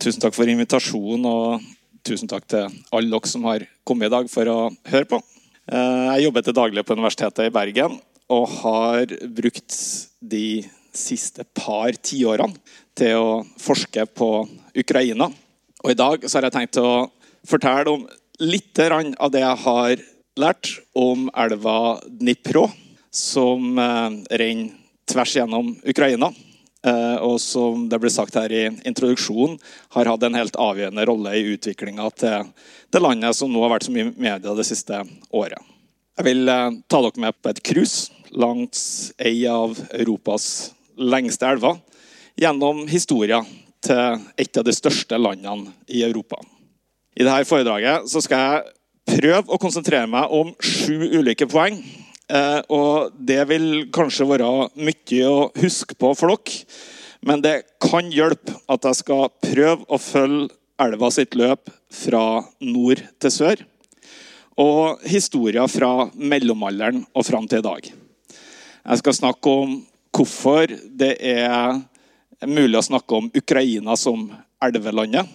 Tusen takk for invitasjonen, og tusen takk til alle dere som har kommet i dag for å høre på. Eh, jeg jobber til daglig på Universitetet i Bergen og har brukt de siste par tiårene til å forske på Ukraina. Og I dag har jeg tenkt å fortelle om litt av det jeg har lært om elva Dnipro, som eh, renner tvers gjennom Ukraina. Eh, og som det ble sagt her i introduksjonen, har hatt en helt avgjørende rolle i utviklinga til det landet som nå har vært så mye i media det siste året. Jeg vil eh, ta dere med på et cruise langs ei av Europas lengste elver. Gjennom historia til et av de største landene i Europa. I dette foredraget skal jeg prøve å konsentrere meg om sju ulike poeng og det vil kanskje være mye å huske på for dere. Men det kan hjelpe at jeg skal prøve å følge elva sitt løp fra nord til sør. Og historier fra mellomalderen og fram til i dag. Jeg skal snakke om hvorfor det er mulig å snakke om Ukraina som elvelandet.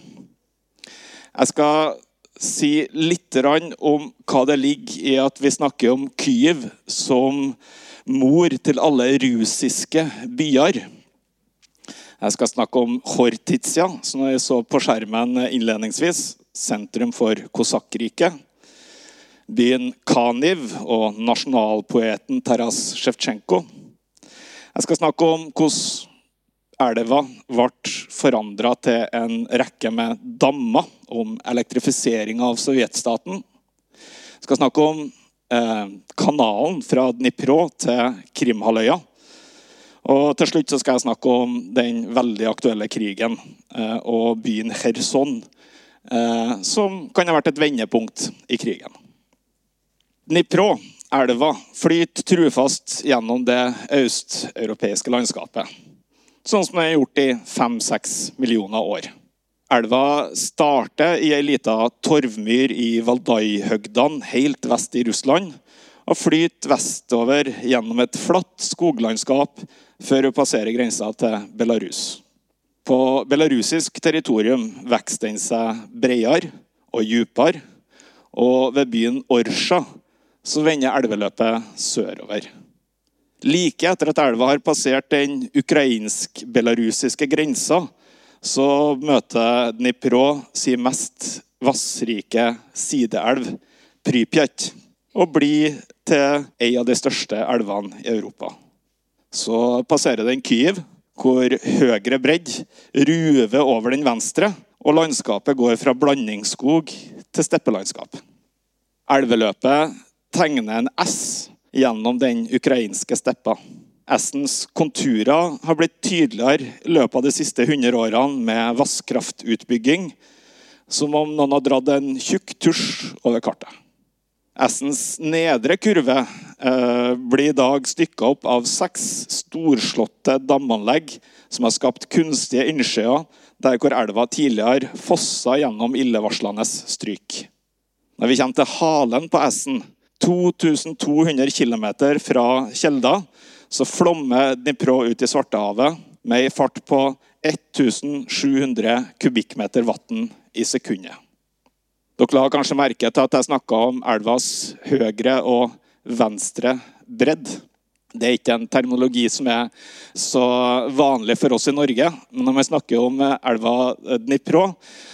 Jeg skal si litt om hva det ligger i at vi snakker om Kyiv som mor til alle russiske byer. Jeg skal snakke om Hortitsia, som jeg så på skjermen innledningsvis. Sentrum for kosakkriket. Byen Kaniv og nasjonalpoeten Taras Sjevtsjenko. Jeg skal snakke om hvordan elva ble forandra til en rekke med dammer om elektrifisering av sovjetstaten. Jeg skal snakke om eh, kanalen fra Dnipro til Krimhalvøya. Og til slutt skal jeg snakke om den veldig aktuelle krigen eh, og byen Kherson, eh, som kan ha vært et vendepunkt i krigen. Dnipro, elva, flyter trufast gjennom det østeuropeiske landskapet sånn som den har gjort i fem-seks millioner år. Elva starter i ei lita torvmyr i Valdajhøgdene helt vest i Russland og flyter vestover gjennom et flatt skoglandskap før hun passerer grensa til Belarus. På belarusisk territorium vokser den seg bredere og dypere, og ved byen Orsja så vender elveløpet sørover. Like etter at elva har passert den ukrainsk-belarusiske grensa, så møter Dnipro sin mest vassrike sideelv, Prypjat, og blir til ei av de største elvene i Europa. Så passerer den Kyiv, hvor høyre bredd ruver over den venstre, og landskapet går fra blandingsskog til steppelandskap. Elveløpet tegner en S gjennom den ukrainske steppa. Essens konturer har blitt tydeligere i løpet av de siste 100 årene med vannkraftutbygging, som om noen har dratt en tjukk tusj over kartet. Essens nedre kurve eh, blir i dag stykka opp av seks storslåtte damanlegg som har skapt kunstige innsjøer der hvor elva tidligere fossa gjennom illevarslende stryk. Når vi kommer til halen på Essen, 2200 km fra Kjelda så flommer Dnipro ut i Svartehavet med en fart på 1700 kubikkmeter vann i sekundet. Dere la kanskje merke til at jeg snakka om elvas høyre og venstre bredd. Det er ikke en terminologi som er så vanlig for oss i Norge. Men når man snakker om elva Dnipro,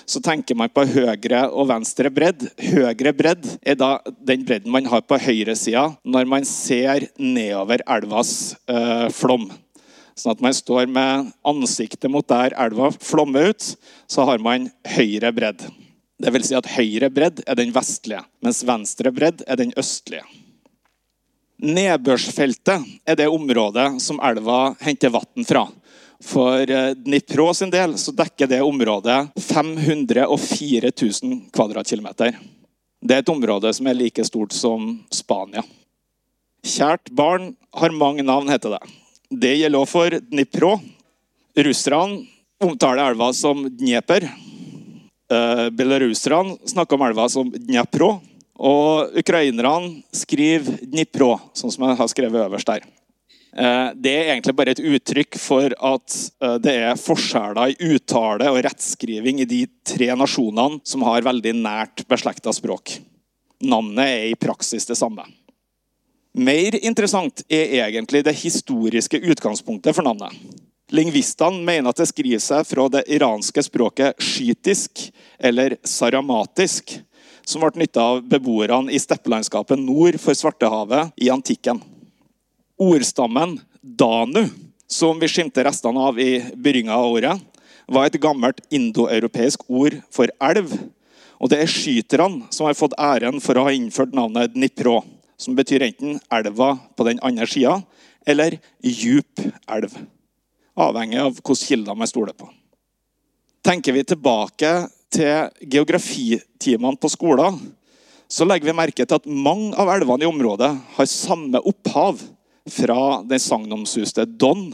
så tenker man på høyre og venstre bredd. Høyre bredd er da den bredden man har på høyresida når man ser nedover elvas øh, flom. Sånn at man står med ansiktet mot der elva flommer ut, så har man høyre bredd. Vil si at høyre bredd er den vestlige, mens venstre bredd er den østlige. Nedbørsfeltet er det området som elva henter vann fra. For eh, Dnipro sin del så dekker det området 504 000 kvadratkilometer. Det er et område som er like stort som Spania. Kjært barn har mange navn, heter det. Det gjelder også for Dnipro. Russerne omtaler elva som Dnieper. Eh, belaruserne snakker om elva som Dnjapro. Og ukrainerne skriver Dnipro, sånn som jeg har skrevet øverst der. Eh, det er egentlig bare et uttrykk for at eh, det er forskjeller i uttale og rettskriving i de tre nasjonene som har veldig nært beslekta språk. Navnet er i praksis det samme. Mer interessant er egentlig det historiske utgangspunktet for navnet. Lingvistene mener at det skriver seg fra det iranske språket skytisk, eller saramatisk, som ble nytta av beboerne i steppelandskapet nord for Svartehavet i antikken. Ordstammen danu, som vi skimter restene av i begynnelsen av året, var et gammelt indoeuropeisk ord for elv. Og det er skyterne som har fått æren for å ha innført navnet Dnipro, som betyr enten elva på den andre sida eller djup elv. Avhengig av hvilke kilder man stoler på. Tenker vi tilbake til geografitimene på skolen, så legger vi merke til at mange av elvene i området har samme opphav fra den sagnomsuste Don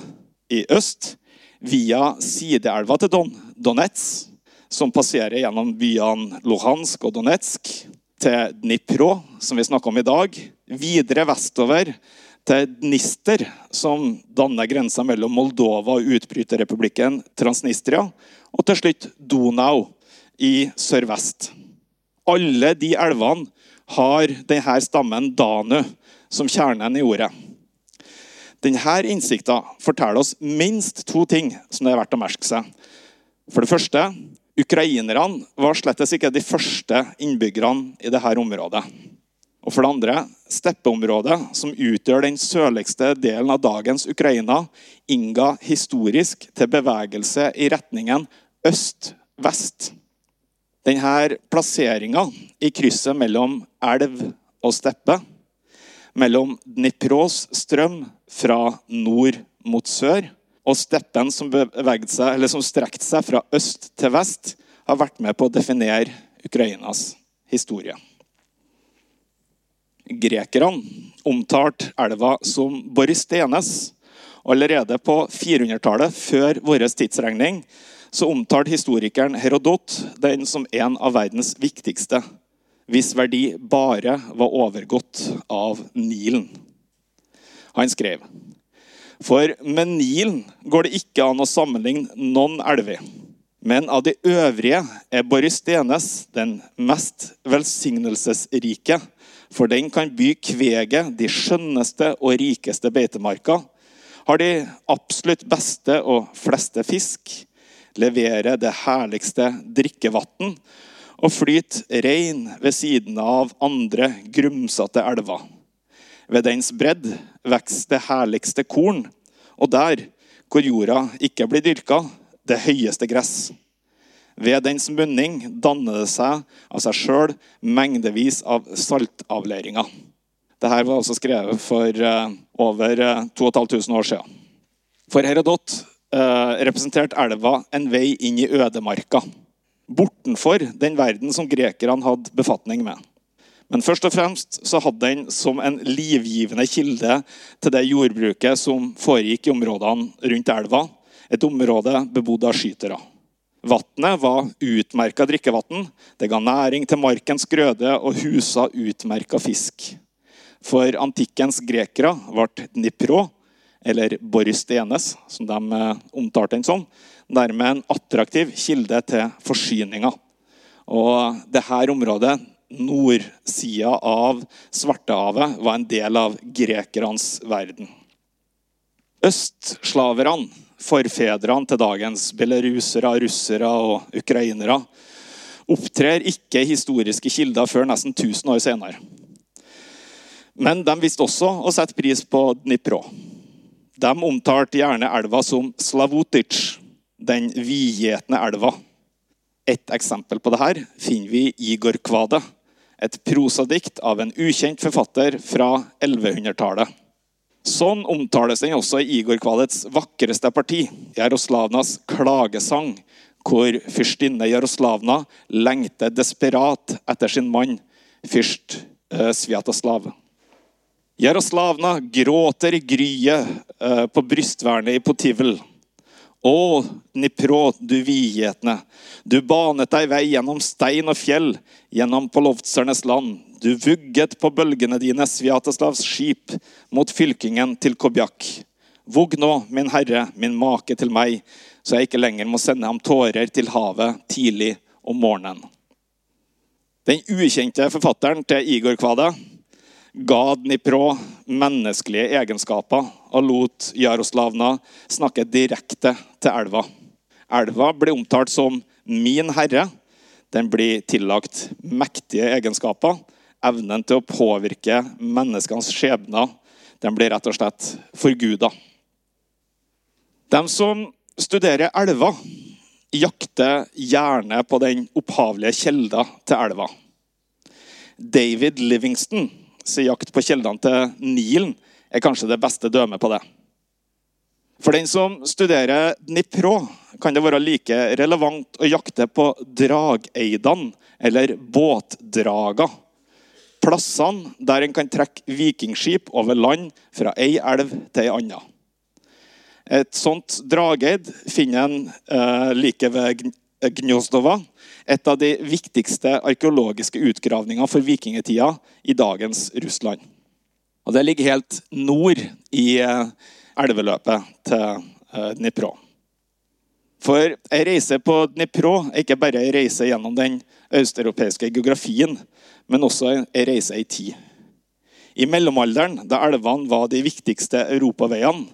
i øst via sideelva til Don, Donetsk, som passerer gjennom byene Luhansk og Donetsk, til Dnipro, som vi snakker om i dag, videre vestover til Dnister, som danner grensa mellom Moldova og utbryterrepublikken Transnistria, og til slutt Donau i sørvest. Alle de elvene har denne stammen Danu som kjernen i ordet. Denne innsikta forteller oss minst to ting som det er verdt å merke seg. For det første, ukrainerne var slett ikke de første innbyggerne i dette området. Og for det andre, steppeområdet, som utgjør den sørligste delen av dagens Ukraina, innga historisk til bevegelse i retningen øst-vest. Denne plasseringa i krysset mellom elv og steppe, mellom Dnipros strøm fra nord mot sør og steppen som, seg, som strekte seg fra øst til vest, har vært med på å definere Ukrainas historie. Grekerne omtalte elva som Boristenes. Allerede på 400-tallet, før vår tidsregning, så omtalte historikeren Herodot den som en av verdens viktigste, hvis verdi bare var overgått av Nilen. Han skrev For med Nilen går det ikke an å sammenligne noen elver. Men av de øvrige er Boristenes den mest velsignelsesrike for den kan by kveget de skjønneste og rikeste beitemarker, har de absolutt beste og fleste fisk, leverer det herligste drikkevann og flyter rein ved siden av andre grumsete elver. Ved dens bredd vokser det herligste korn, og der hvor jorda ikke blir dyrka, det høyeste gress. Ved dens munning danner det seg av seg sjøl mengdevis av saltavleiringer. Dette var altså skrevet for uh, over uh, 2500 år siden. For Herodot uh, representerte elva en vei inn i ødemarka. Bortenfor den verden som grekerne hadde befatning med. Men først og fremst så hadde den som en livgivende kilde til det jordbruket som foregikk i områdene rundt elva. Et område bebodd av skytere. Vannet var utmerka drikkevann. Det ga næring til markens grøde og husa utmerka fisk. For antikkens grekere ble Dnipro, eller Boris Stenes, som de eh, omtalte den som, dermed en attraktiv kilde til forsyninga. Og dette området, nordsida av Svartehavet, var en del av grekernes verden. Østslaverne forfedrene til dagens belarusere, russere og ukrainere opptrer ikke historiske kilder før nesten 1000 år senere. Men de visste også å sette pris på Dnipro. De omtalte gjerne elva som Slavotic, den vidgjetne elva. Et eksempel på dette finner vi i Igor Kvade, et prosadikt av en ukjent forfatter fra 1100-tallet. Sånn omtales den også i Igor Kvalets vakreste parti, Jaroslavnas klagesang, hvor fyrstinne Jaroslavna lengter desperat etter sin mann, fyrst eh, Sviatoslav. Jaroslavna gråter i gryet eh, på brystvernet i Potivel. Å, Dnipro, du vidhetne, du banet deg vei gjennom stein og fjell, gjennom polovtsernes land. Du vugget på bølgene dine Sviatoslavs skip mot fylkingen til Kobjak. Vugg nå, min herre, min make til meg, så jeg ikke lenger må sende ham tårer til havet tidlig om morgenen. Den ukjente forfatteren til Igor Kvade ga Dnipro menneskelige egenskaper og lot Jaroslavna snakke direkte til elva. Elva blir omtalt som 'min herre'. Den blir tillagt mektige egenskaper. Evnen til å påvirke menneskenes skjebner. Den blir rett og slett forguda. De som studerer elva, jakter gjerne på den opphavlige kilda til elva. David Livingston sin jakt på kildene til Nilen er kanskje det beste dømmet på det. For den som studerer Dnipro, kan det være like relevant å jakte på drageidene, eller båtdraga. Plassene der en kan trekke vikingskip over land fra ei elv til ei anna. Et sånt drageid finner en eh, like ved Gnozdova, et av de viktigste arkeologiske utgravningene for vikingtida i dagens Russland. Og Det ligger helt nord i eh, elveløpet til eh, Dnipro. For ei reise på Dnipro er ikke bare ei reise gjennom den østeuropeiske geografien, men også ei reise i tid. I mellomalderen, da elvene var de viktigste europaveiene,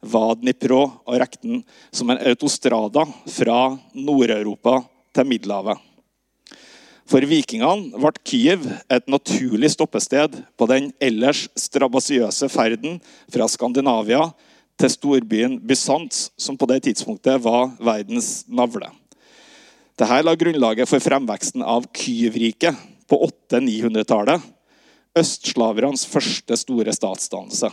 var Dnipro og rekten som en autostrada fra Nord-Europa til Middelhavet. For vikingene ble Kyiv et naturlig stoppested på den ellers strabasiøse ferden fra Skandinavia til storbyen Bysants, som på det tidspunktet var verdens navle. Dette la grunnlaget for fremveksten av Kyivriket på 800-900-tallet. Østslavernes første store statsdannelse.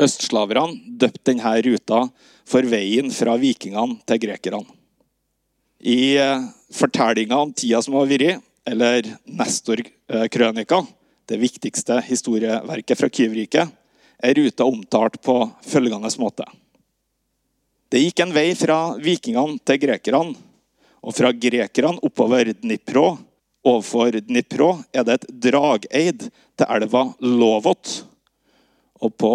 Østslaverne døpte denne ruta for veien fra vikingene til grekerne. I eh, fortellinga om tida som har vært, eller Nestor-krønika, det viktigste historieverket fra Kyivriket, er ruta omtalt på følgende måte. Det gikk en vei fra vikingene til grekerne, og fra grekerne oppover Dnipro. Overfor Dnipro er det et drageid til elva Lovot. Og på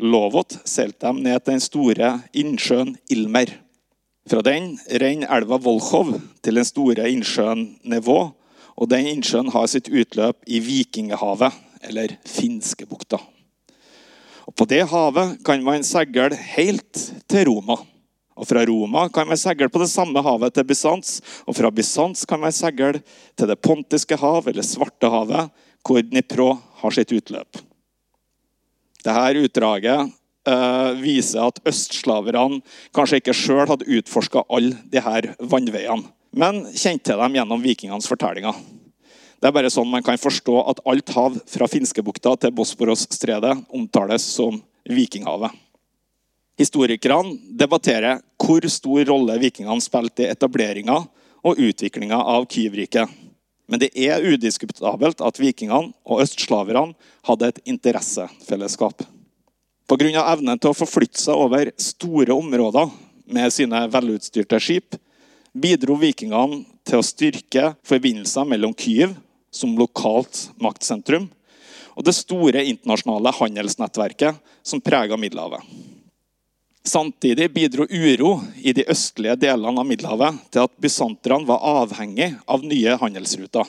Lovot seilte de ned til den store innsjøen Ilmer. Fra den renner elva Volkhov til den store innsjøen Nevå. Og den innsjøen har sitt utløp i Vikingehavet, eller Finskebukta. Og På det havet kan man seile helt til Roma. Og Fra Roma kan man seile på det samme havet til Bysants. Og fra Bysants kan man seile til Det pontiske hav, eller Svartehavet, hvor Dnipro har sitt utløp. Dette utdraget uh, viser at østslaverne kanskje ikke sjøl hadde utforska alle disse vannveiene, men kjente til dem gjennom vikingenes fortellinger. Det er bare sånn man kan forstå at alt hav fra Finskebukta til Bosporosstredet omtales som Vikinghavet. Historikerne debatterer hvor stor rolle vikingene spilte i etableringa og utviklinga av Kyivriket. Men det er udiskutabelt at vikingene og østslaverne hadde et interessefellesskap. Pga. evnen til å forflytte seg over store områder med sine velutstyrte skip bidro vikingene til å styrke forbindelser mellom Kyiv som lokalt maktsentrum og det store internasjonale handelsnettverket som prega Middelhavet. Samtidig bidro uro i de østlige delene av Middelhavet til at bysanterne var avhengig av nye handelsruter.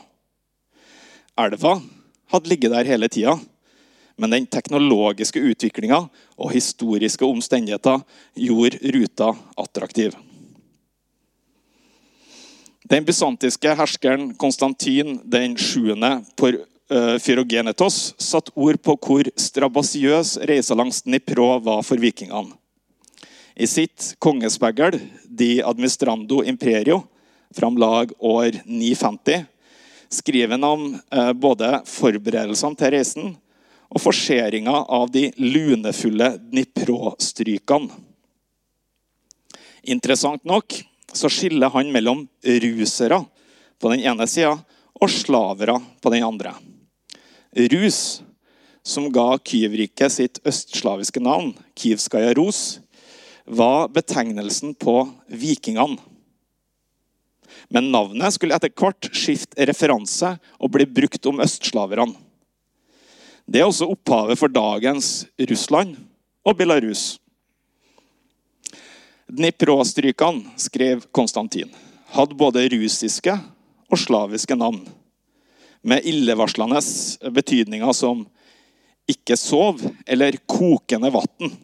Elva hadde ligget der hele tida, men den teknologiske utviklinga og historiske omstendigheter gjorde ruta attraktiv. Den bysantiske herskeren Konstantin den 7. på eh, Fyrogenetos satte ord på hvor strabasiøs reisa langs Dnipro var for vikingene. I sitt kongespeggel De Administrando Imperio fra om lag år 950 skriver han om eh, både forberedelsene til reisen og forseringa av de lunefulle Dnipro-strykene. Interessant nok så skiller han mellom rusere på den ene sida og slavere på den andre. Rus, som ga Kyivriket sitt østslaviske navn, Kivskaja Rus, var betegnelsen på vikingene. Men navnet skulle etter hvert skifte referanse og bli brukt om østslaverne. Det er også opphavet for dagens Russland og Belarus. Dniprostrykene, skrev Konstantin, hadde både russiske og slaviske navn. Med illevarslende betydninger som 'ikke sov' eller 'kokende vann'.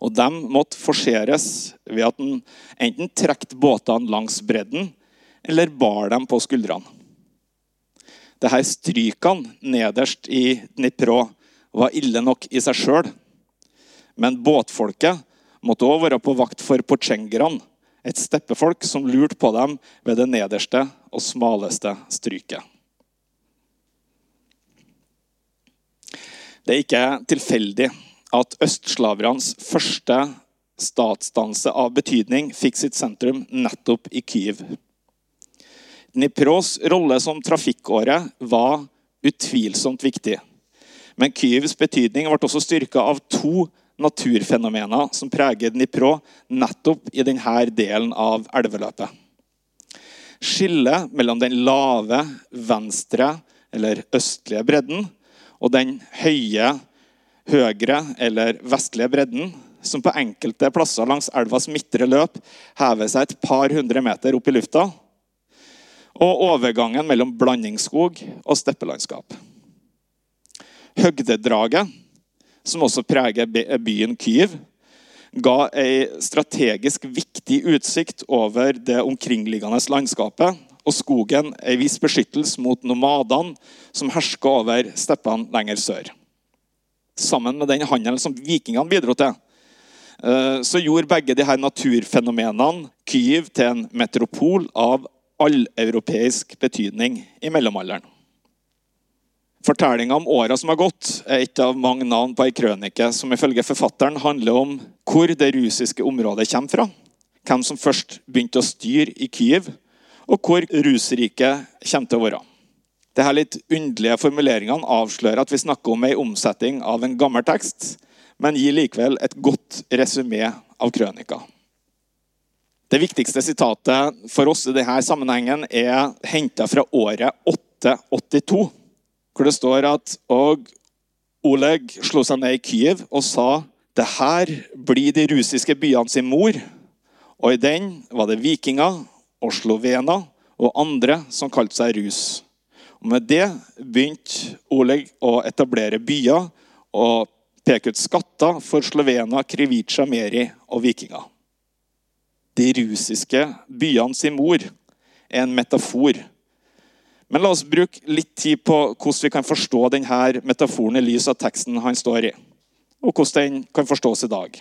Og de måtte forseres ved at en enten trekte båtene langs bredden eller bar dem på skuldrene. Dette strykene nederst i Dnipro var ille nok i seg sjøl. Men båtfolket måtte òg være på vakt for portsjengerne, et steppefolk som lurte på dem ved det nederste og smaleste stryket. Det er ikke tilfeldig at østslavernes første statsdanse av betydning fikk sitt sentrum nettopp i Kyiv. Dnipros rolle som trafikkåre var utvilsomt viktig. Men Kyivs betydning ble også styrka av to naturfenomener som preger Dnipro nettopp i denne delen av elveløpet. Skillet mellom den lave, venstre eller østlige bredden og den høye, høyre eller vestlige bredden, som på enkelte plasser langs elvas midtre løp hever seg et par hundre meter opp i lufta, og overgangen mellom blandingsskog og steppelandskap. Høgdedraget, som også preger byen Kyiv, ga ei strategisk viktig utsikt over det omkringliggende landskapet og skogen ei viss beskyttelse mot nomadene som hersker over steppene lenger sør. Sammen med den handelen som vikingene bidro til, eh, så gjorde begge disse naturfenomenene Kyiv til en metropol av alleuropeisk betydning i mellomalderen. Fortellinga om åra som har gått, er et av mange navn på ei krønike som ifølge forfatteren handler om hvor det russiske området kommer fra, hvem som først begynte å styre i Kyiv, og hvor rusriket kommer til å være. Disse litt underlige formuleringene avslører at vi snakker om ei omsetning av en gammel tekst, men gir likevel et godt resymé av krønika. Det viktigste sitatet for oss i denne sammenhengen er henta fra året 882, hvor det står at og Oleg slo seg ned i Kyiv og sa det her blir de russiske byene sin mor. Og i den var det vikinger og slovener og andre som kalte seg rus. Og Med det begynte Oleg å etablere byer og peke ut skatter for slovena, Krivica, Meri og vikinger. De russiske byene sin mor er en metafor. Men la oss bruke litt tid på hvordan vi kan forstå denne metaforen i lys av teksten han står i, og hvordan den kan forstås i dag.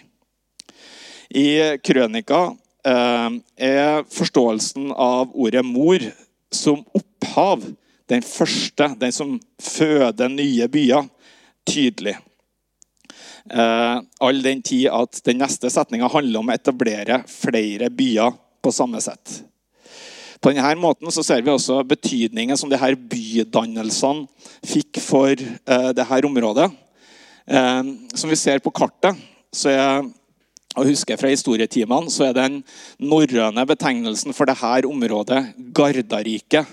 I krønika Eh, er forståelsen av ordet mor som opphav, den første, den som føder nye byer, tydelig. Eh, all den tid at den neste setninga handler om å etablere flere byer på samme sett. På denne måten så ser vi også betydningen som disse bydannelsene fikk for eh, dette området. Eh, som vi ser på kartet, så er og husker fra historietimene, så er den norrøne betegnelsen for dette området Gardariket.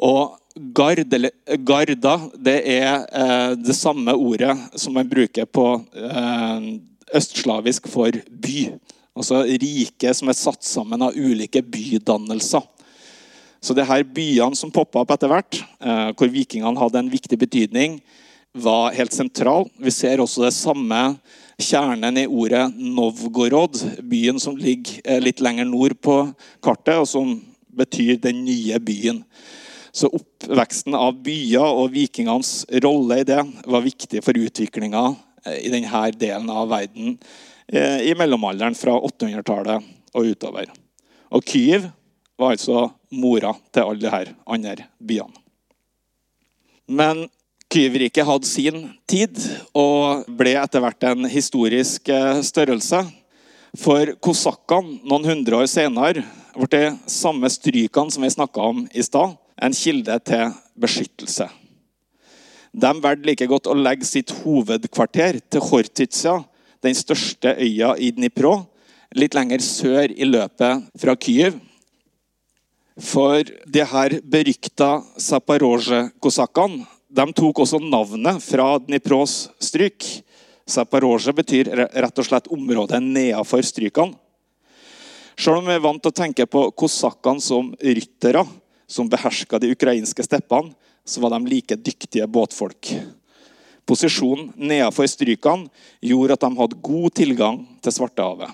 Og Gard, eller Garda det er eh, det samme ordet som man bruker på eh, østslavisk for by. Altså rike som er satt sammen av ulike bydannelser. Så det her byene som poppa opp etter hvert, eh, hvor vikingene hadde en viktig betydning, var helt sentral. Vi ser også det samme kjernen i ordet Novgorod, byen som ligger eh, litt lenger nord på kartet, og som betyr den nye byen. Så oppveksten av byer og vikingenes rolle i det var viktig for utviklinga eh, i denne delen av verden eh, i mellomalderen fra 800-tallet og utover. Og Kyiv var altså mora til alle disse andre byene. Men Kyivriket hadde sin tid og ble etter hvert en historisk eh, størrelse. For kosakkene noen hundre år senere ble samme strykene som vi snakka om i stad, en kilde til beskyttelse. De valgte like godt å legge sitt hovedkvarter til Hortitsa, den største øya i Dnipro, litt lenger sør i løpet fra Kyiv. For de her berykta Zaporozjye-kosakkene de tok også navnet fra Dnipros stryk. Zaporozjye betyr rett og slett området nedenfor strykene. Selv om vi er vant til å tenke på kosakkene som ryttere som beherska de ukrainske steppene, så var de like dyktige båtfolk. Posisjonen nedenfor strykene gjorde at de hadde god tilgang til Svartehavet.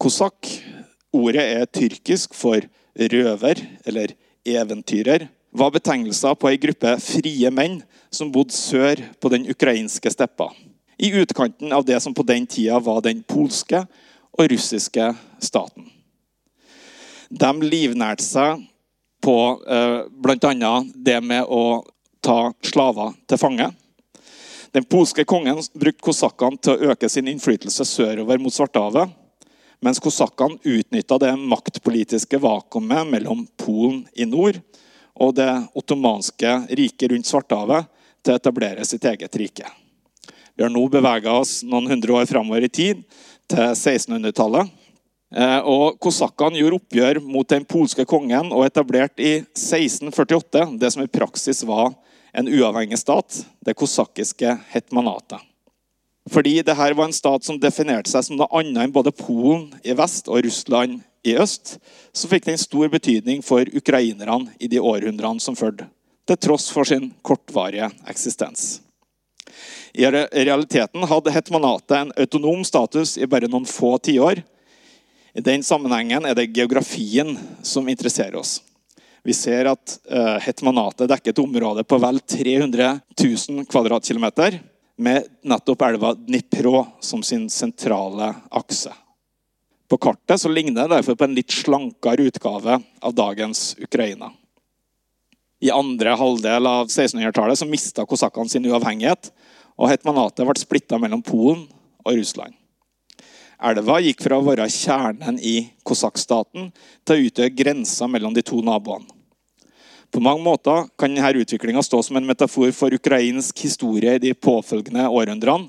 Kosakk, ordet er tyrkisk for røver eller eventyrer, var betegnelser på ei gruppe frie menn som bodde sør på den ukrainske steppa. I utkanten av det som på den tida var den polske og russiske staten. De livnærte seg på eh, bl.a. det med å ta slaver til fange. Den polske kongen brukte kosakkene til å øke sin innflytelse sørover mot Svartehavet. Mens kosakkene utnytta det maktpolitiske vakuumet mellom Polen i nord og det ottomanske riket rundt Svartehavet til å etablere sitt eget rike. Vi har nå bevega oss noen hundre år framover i tid, til 1600-tallet. Eh, og Kosakkene gjorde oppgjør mot den polske kongen og etablerte i 1648 det som i praksis var en uavhengig stat, det kosakkiske hetmanatet. Fordi dette var en stat som definerte seg som noe annet enn både Polen i vest og Russland i øst, så fikk den stor betydning for ukrainerne i de århundrene som fulgte, til tross for sin kortvarige eksistens. I realiteten hadde hetmanatet en autonom status i bare noen få tiår. I den sammenhengen er det geografien som interesserer oss. Vi ser at uh, hetmanatet dekker et område på vel 300 000 kvadratkilometer, med nettopp elva Dnipro som sin sentrale akse. På kartet ligner det derfor på en litt slankere utgave av dagens Ukraina. I andre halvdel av 1600-tallet mista kosakkene sin uavhengighet, og hetmanatet ble splitta mellom Polen og Russland. Elva gikk fra å være kjernen i kosakkstaten til å utgjøre grensa mellom de to naboene. På mange måter kan denne utviklinga stå som en metafor for ukrainsk historie i de påfølgende århundrene.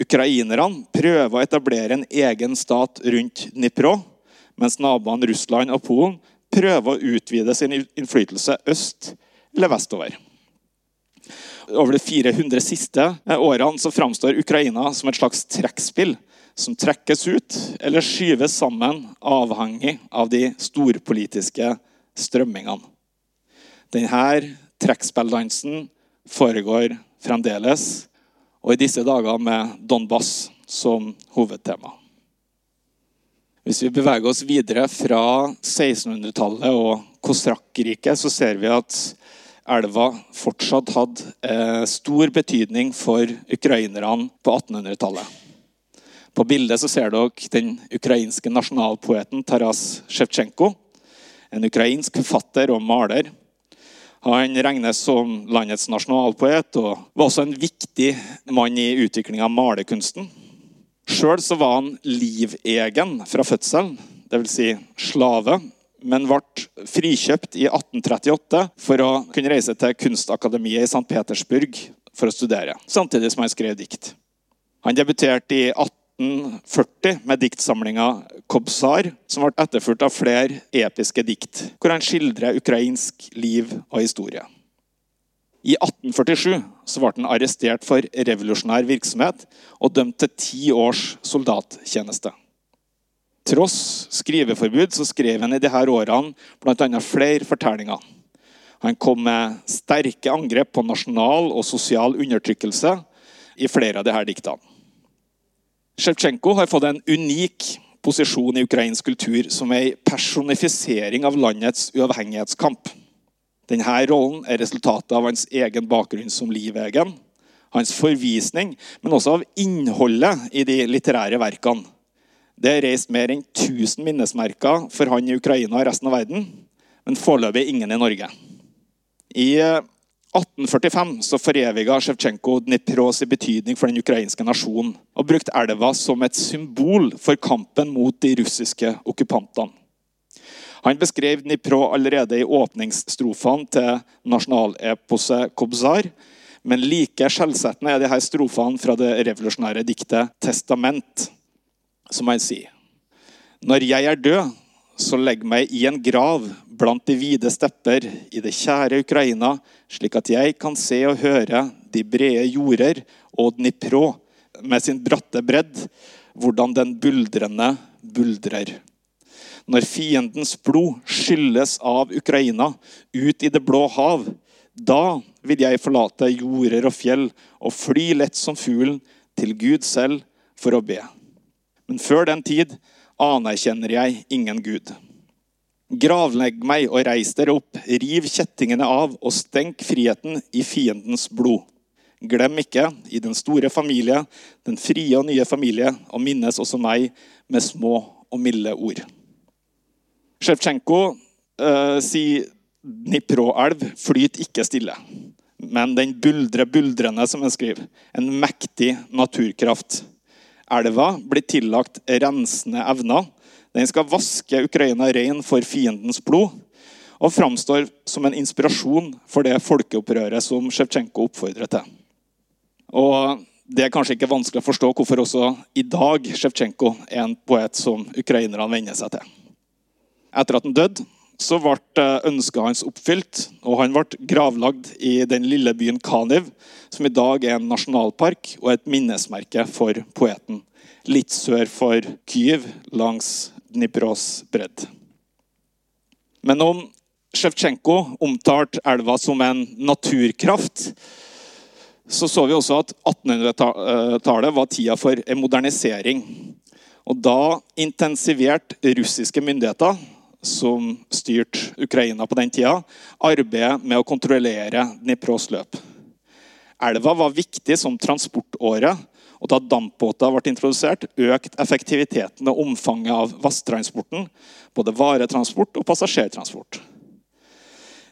Ukrainerne prøver å etablere en egen stat rundt Dnipro, mens naboene Russland og Polen prøver å utvide sin innflytelse øst eller vestover. Over de 400 siste årene så framstår Ukraina som et slags trekkspill som trekkes ut eller skyves sammen, avhengig av de storpolitiske strømmingene. Denne trekkspilldansen foregår fremdeles, og i disse dager med Donbass som hovedtema. Hvis vi beveger oss videre fra 1600-tallet og Kosrakk-riket, så ser vi at elva fortsatt hadde eh, stor betydning for ukrainerne på 1800-tallet. På bildet så ser dere den ukrainske nasjonalpoeten Taras Sjevtsjenko. En ukrainsk forfatter og maler. Han regnes som landets nasjonalpoet og var også en viktig mann i utviklinga av malerkunsten. Sjøl var han livegen fra fødselen, dvs. Si slave, men ble frikjøpt i 1838 for å kunne reise til Kunstakademiet i St. Petersburg for å studere, samtidig som han skrev dikt. Han debuterte i 18 1840 med diktsamlinga 'Kobzar', som ble etterfulgt av flere episke dikt, hvor han skildrer ukrainsk liv og historie. I 1847 ble han arrestert for revolusjonær virksomhet og dømt til ti års soldattjeneste. Tross skriveforbud så skrev han i disse årene bl.a. flere fortellinger. Han kom med sterke angrep på nasjonal og sosial undertrykkelse i flere av disse diktene. Sjevtsjenko har fått en unik posisjon i ukrainsk kultur som ei personifisering av landets uavhengighetskamp. Denne rollen er resultatet av hans egen bakgrunn som livegen, hans forvisning, men også av innholdet i de litterære verkene. Det er reist mer enn 1000 minnesmerker for han i Ukraina og resten av verden, men foreløpig ingen i Norge. I 1845 så foreviga Sjevtsjenko Dnipros betydning for den ukrainske nasjonen og brukte elva som et symbol for kampen mot de russiske okkupantene. Han beskrev Dnipro allerede i åpningsstrofene til nasjonaleposet Kobzar, Men like skjellsettende er her strofene fra det revolusjonære diktet 'Testament', som han sier. Når jeg er død, så legg meg i en grav blant de vide stepper i det kjære Ukraina, slik at jeg kan se og høre de brede jorder og Dnipro med sin bratte bredd, hvordan den buldrende buldrer. Når fiendens blod skylles av Ukraina ut i det blå hav, da vil jeg forlate jorder og fjell og fly lett som fuglen til Gud selv for å be. Men før den tid anerkjenner jeg ingen Gud. Gravlegg meg og reis dere opp, riv kjettingene av og stenk friheten i fiendens blod. Glem ikke, i den store familie, den frie og nye familie, og minnes også meg med små og milde ord. Sjevtsjenko uh, sier Dnipro-elv flyter ikke stille, men den buldrer buldrende, som han skriver. En mektig naturkraft. Elva blir tillagt rensende evner. Den skal vaske Ukraina ren for fiendens blod og framstår som en inspirasjon for det folkeopprøret som Sjevtsjenko oppfordrer til. Og Det er kanskje ikke vanskelig å forstå hvorfor også i dag Sjevtsjenko er en poet som ukrainerne venner seg til. Etter at han døde, så ble eh, ønsket hans oppfylt, og han ble gravlagd i den lille byen Kaniv, som i dag er en nasjonalpark og et minnesmerke for poeten. Litt sør for Kyiv, langs Dnipros bredd. Men om Sjevtsjenko omtalte elva som en naturkraft, så så vi også at 1800-tallet var tida for en modernisering. Og da intensiverte russiske myndigheter som styrte Ukraina på den tida, arbeidet med å kontrollere Dnipros løp. Elva var viktig som transportåre, og da dampbåter ble introdusert, økte effektiviteten og omfanget av vasstransporten, både varetransport og passasjertransport.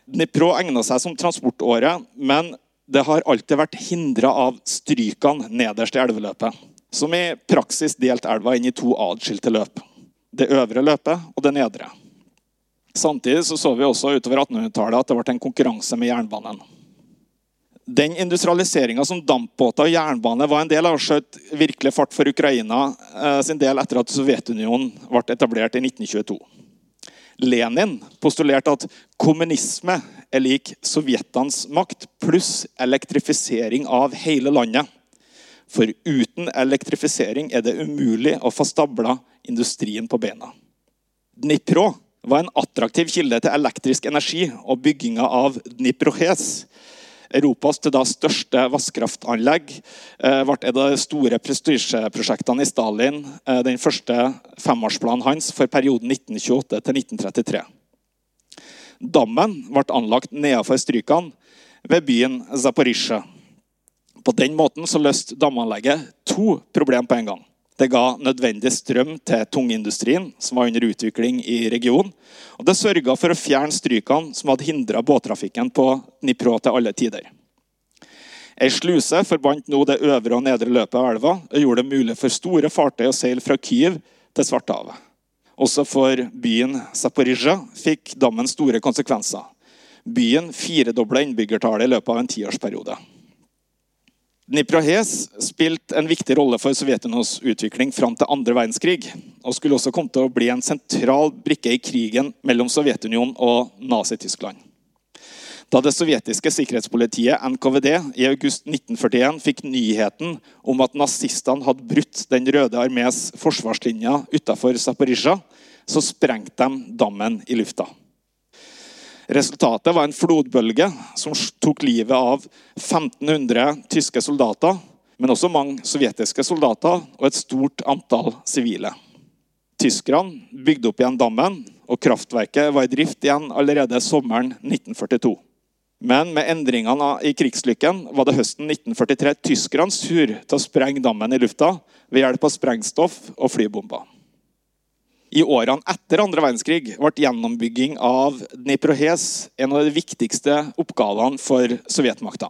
Dnipro egna seg som transportåre, men det har alltid vært hindra av strykene nederst i elveløpet, som i praksis delte elva inn i to atskilte løp. Det øvre løpet og det nedre. Samtidig så, så vi også utover 1800-tallet at det ble en konkurranse med jernbanen. Den industrialiseringa som dampbåter og jernbane var en del av, skjøt virkelig fart for Ukraina eh, sin del etter at Sovjetunionen ble etablert i 1922. Lenin postulerte at kommunisme er lik sovjetenes makt pluss elektrifisering av hele landet. For uten elektrifisering er det umulig å få stabla industrien på beina. Dnipro var en attraktiv kilde til elektrisk energi, og bygginga av Dniprohes, Europas til da største vannkraftanlegg, eh, ble et av de store prestisjeprosjektene i Stalin. Eh, den første femårsplanen hans for perioden 1928 til 1933. Dammen ble anlagt nedenfor strykene ved byen Zaporizjzja. På den måten løste damanlegget to problemer på en gang. Det ga nødvendig strøm til tungindustrien, som var under utvikling i regionen. Og det sørga for å fjerne strykene som hadde hindra båttrafikken på Dnipro til alle tider. Ei sluse forbandt nå det øvre og nedre løpet av elva og gjorde det mulig for store fartøy å seile fra Kyiv til Svartehavet. Også for byen Zaporizjzja fikk dammen store konsekvenser. Byen firedobla innbyggertallet i løpet av en tiårsperiode. Dniprohes spilte en viktig rolle for Sovjetunionens utvikling fram til andre verdenskrig, og skulle også komme til å bli en sentral brikke i krigen mellom Sovjetunionen og Nazi-Tyskland. Da det sovjetiske sikkerhetspolitiet NKVD i august 1941 fikk nyheten om at nazistene hadde brutt Den røde armés forsvarslinja utafor Zaporizjzja, så sprengte de dammen i lufta. Resultatet var en flodbølge som tok livet av 1500 tyske soldater, men også mange sovjetiske soldater og et stort antall sivile. Tyskerne bygde opp igjen dammen, og kraftverket var i drift igjen allerede sommeren 1942. Men med endringene i krigslykken var det høsten 1943 tyskernes tur til å sprenge dammen i lufta ved hjelp av sprengstoff og flybomber. I årene etter andre verdenskrig ble gjennombygging av Dniprohes en av de viktigste oppgavene for sovjetmakta.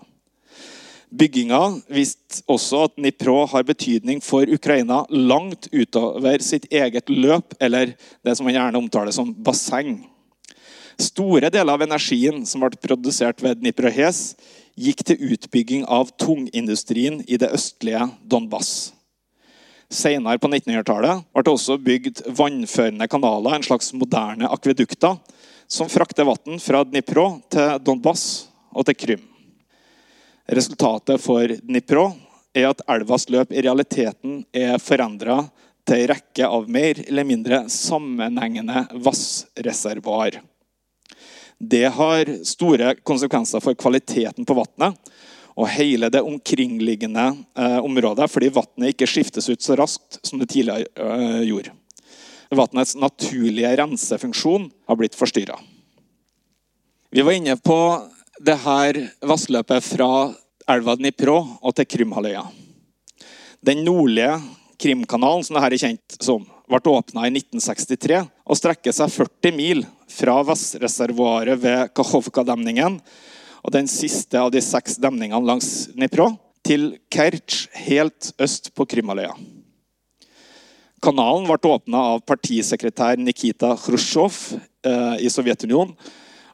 Bygginga viste også at Dnipro har betydning for Ukraina langt utover sitt eget løp, eller det som man gjerne omtaler som basseng. Store deler av energien som ble produsert ved Dniprohes, gikk til utbygging av tungindustrien i det østlige Donbas. Senere på 1900-tallet ble det også bygd vannførende kanaler, en slags moderne akvedukter, som frakter vann fra Dnipro til Donbas og til Krym. Resultatet for Dnipro er at elvas løp i realiteten er forandra til en rekke av mer eller mindre sammenhengende vassreservoar. Det har store konsekvenser for kvaliteten på vannet og hele det omkringliggende eh, området, fordi vannet ikke skiftes ut så raskt som det tidligere eh, gjorde. Vannets naturlige rensefunksjon har blitt forstyrra. Vi var inne på det her vassløpet fra elva Dnipro og til Krymhalvøya. Den nordlige Krimkanalen, som dette er kjent som, ble åpna i 1963 og strekker seg 40 mil fra vassreservoaret ved Kakhovka-demningen og den siste av de seks demningene langs Dnipro til Kertsj helt øst på Krimhalvøya. Kanalen ble åpna av partisekretær Nikita Khrusjtsjov eh, i Sovjetunionen.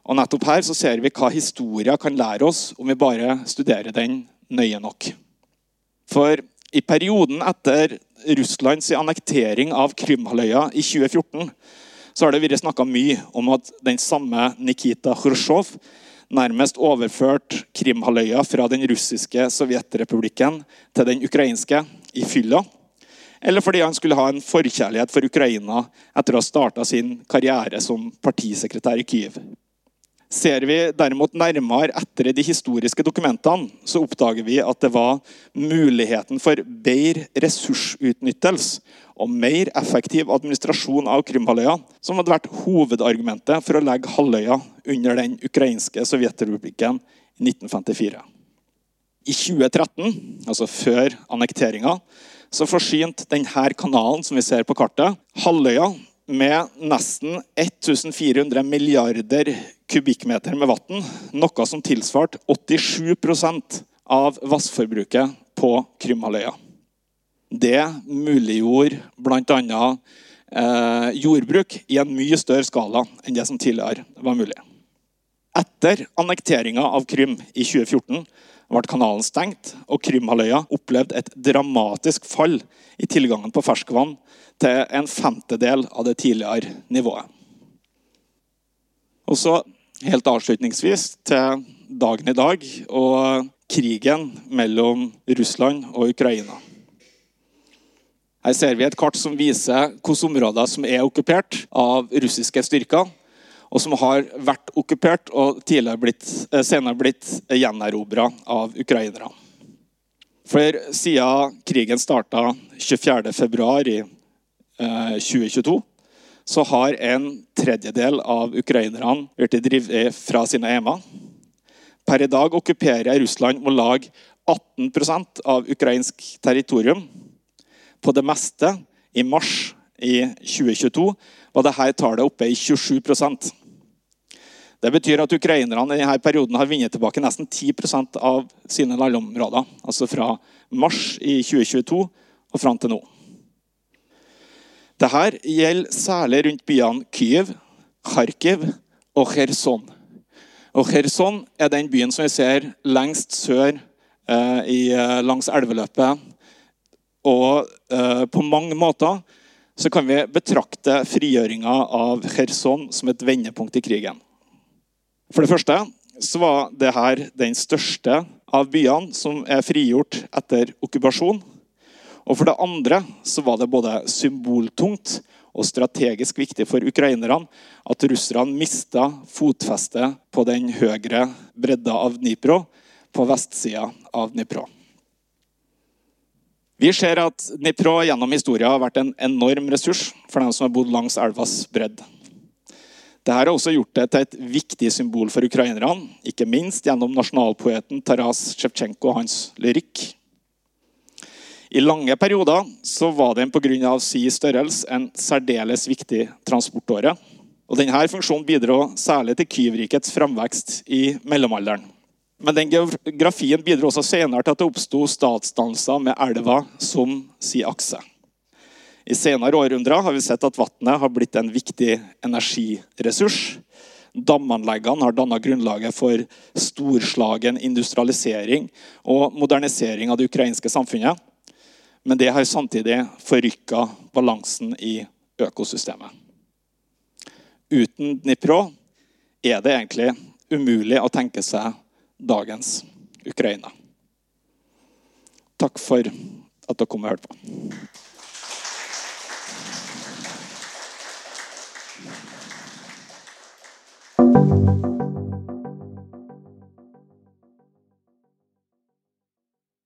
Og nettopp her så ser vi hva historia kan lære oss om vi bare studerer den nøye nok. For i perioden etter Russlands annektering av Krimhalvøya i 2014 så har det vært snakka mye om at den samme Nikita Khrusjtsjov nærmest overført Krimhalvøya fra den russiske sovjetrepublikken til den ukrainske i fylla. Eller fordi han skulle ha en forkjærlighet for Ukraina etter å ha starta sin karriere som partisekretær i Kyiv. Ser vi derimot nærmere etter de historiske dokumentene, så oppdager vi at det var muligheten for bedre ressursutnyttelse og mer effektiv administrasjon av Krymhalvøya som hadde vært hovedargumentet for å legge halvøya under den ukrainske sovjetrepublikken i 1954. I 2013, altså før annekteringa, så forsynte denne kanalen som vi ser på kartet, halvøya med nesten 1400 milliarder kubikkmeter med vann, noe som tilsvarte 87% av vassforbruket på Krymhalvøya. Det muliggjorde bl.a. Eh, jordbruk i en mye større skala enn det som tidligere var mulig. Etter annekteringa av Krym i 2014 ble kanalen stengt, og Krymhalvøya opplevde et dramatisk fall i tilgangen på ferskvann til en femtedel av det tidligere nivået. Og så helt avslutningsvis til dagen i dag og krigen mellom Russland og Ukraina. Her ser vi et kart som viser hvilke områder som er okkupert av russiske styrker og som har vært okkupert og blitt, eh, senere blitt gjenerobra av ukrainere. For siden krigen starta 24.2 i 2022, eh, så har en tredjedel av ukrainerne blitt drevet fra sine hjemmer. Per i dag okkuperer Russland om lag 18% av ukrainsk territorium. På det meste i mars i 2022 var dette tallet oppe i 27 det betyr at ukrainerne i denne perioden har vunnet tilbake nesten 10% av sine landområder. Altså fra mars i 2022 og fram til nå. Dette gjelder særlig rundt byene Kyiv, Kharkiv og Kherson. Og Kherson er den byen som vi ser lengst sør eh, i, eh, langs elveløpet. Og eh, på mange måter så kan vi betrakte frigjøringa av Kherson som et vendepunkt i krigen. For det første så var det her den største av byene som er frigjort etter okkupasjon. Og for det andre så var det både symboltungt og strategisk viktig for ukrainerne at russerne mista fotfestet på den høyre bredda av Dnipro, på vestsida av Dnipro. Vi ser at Dnipro gjennom historien har vært en enorm ressurs for dem som har bodd langs elvas bredd. Dette har også gjort det til et viktig symbol for ukrainerne, ikke minst gjennom nasjonalpoeten Taras Sjevtsjenko og hans lyrikk. I lange perioder så var den pga. sin størrelse en særdeles viktig transportåre. Og denne Funksjonen bidro særlig til Kyvrikets framvekst i mellomalderen. Men den geografien bidro også senere til at det oppsto statsdannelser med elva som si akse. I senere århundrer har vi sett at vannet har blitt en viktig energiressurs. Damanleggene har danna grunnlaget for storslagen industrialisering og modernisering av det ukrainske samfunnet. Men det har samtidig forrykka balansen i økosystemet. Uten Dnipro er det egentlig umulig å tenke seg dagens Ukraina. Takk for at dere kom og hørte på.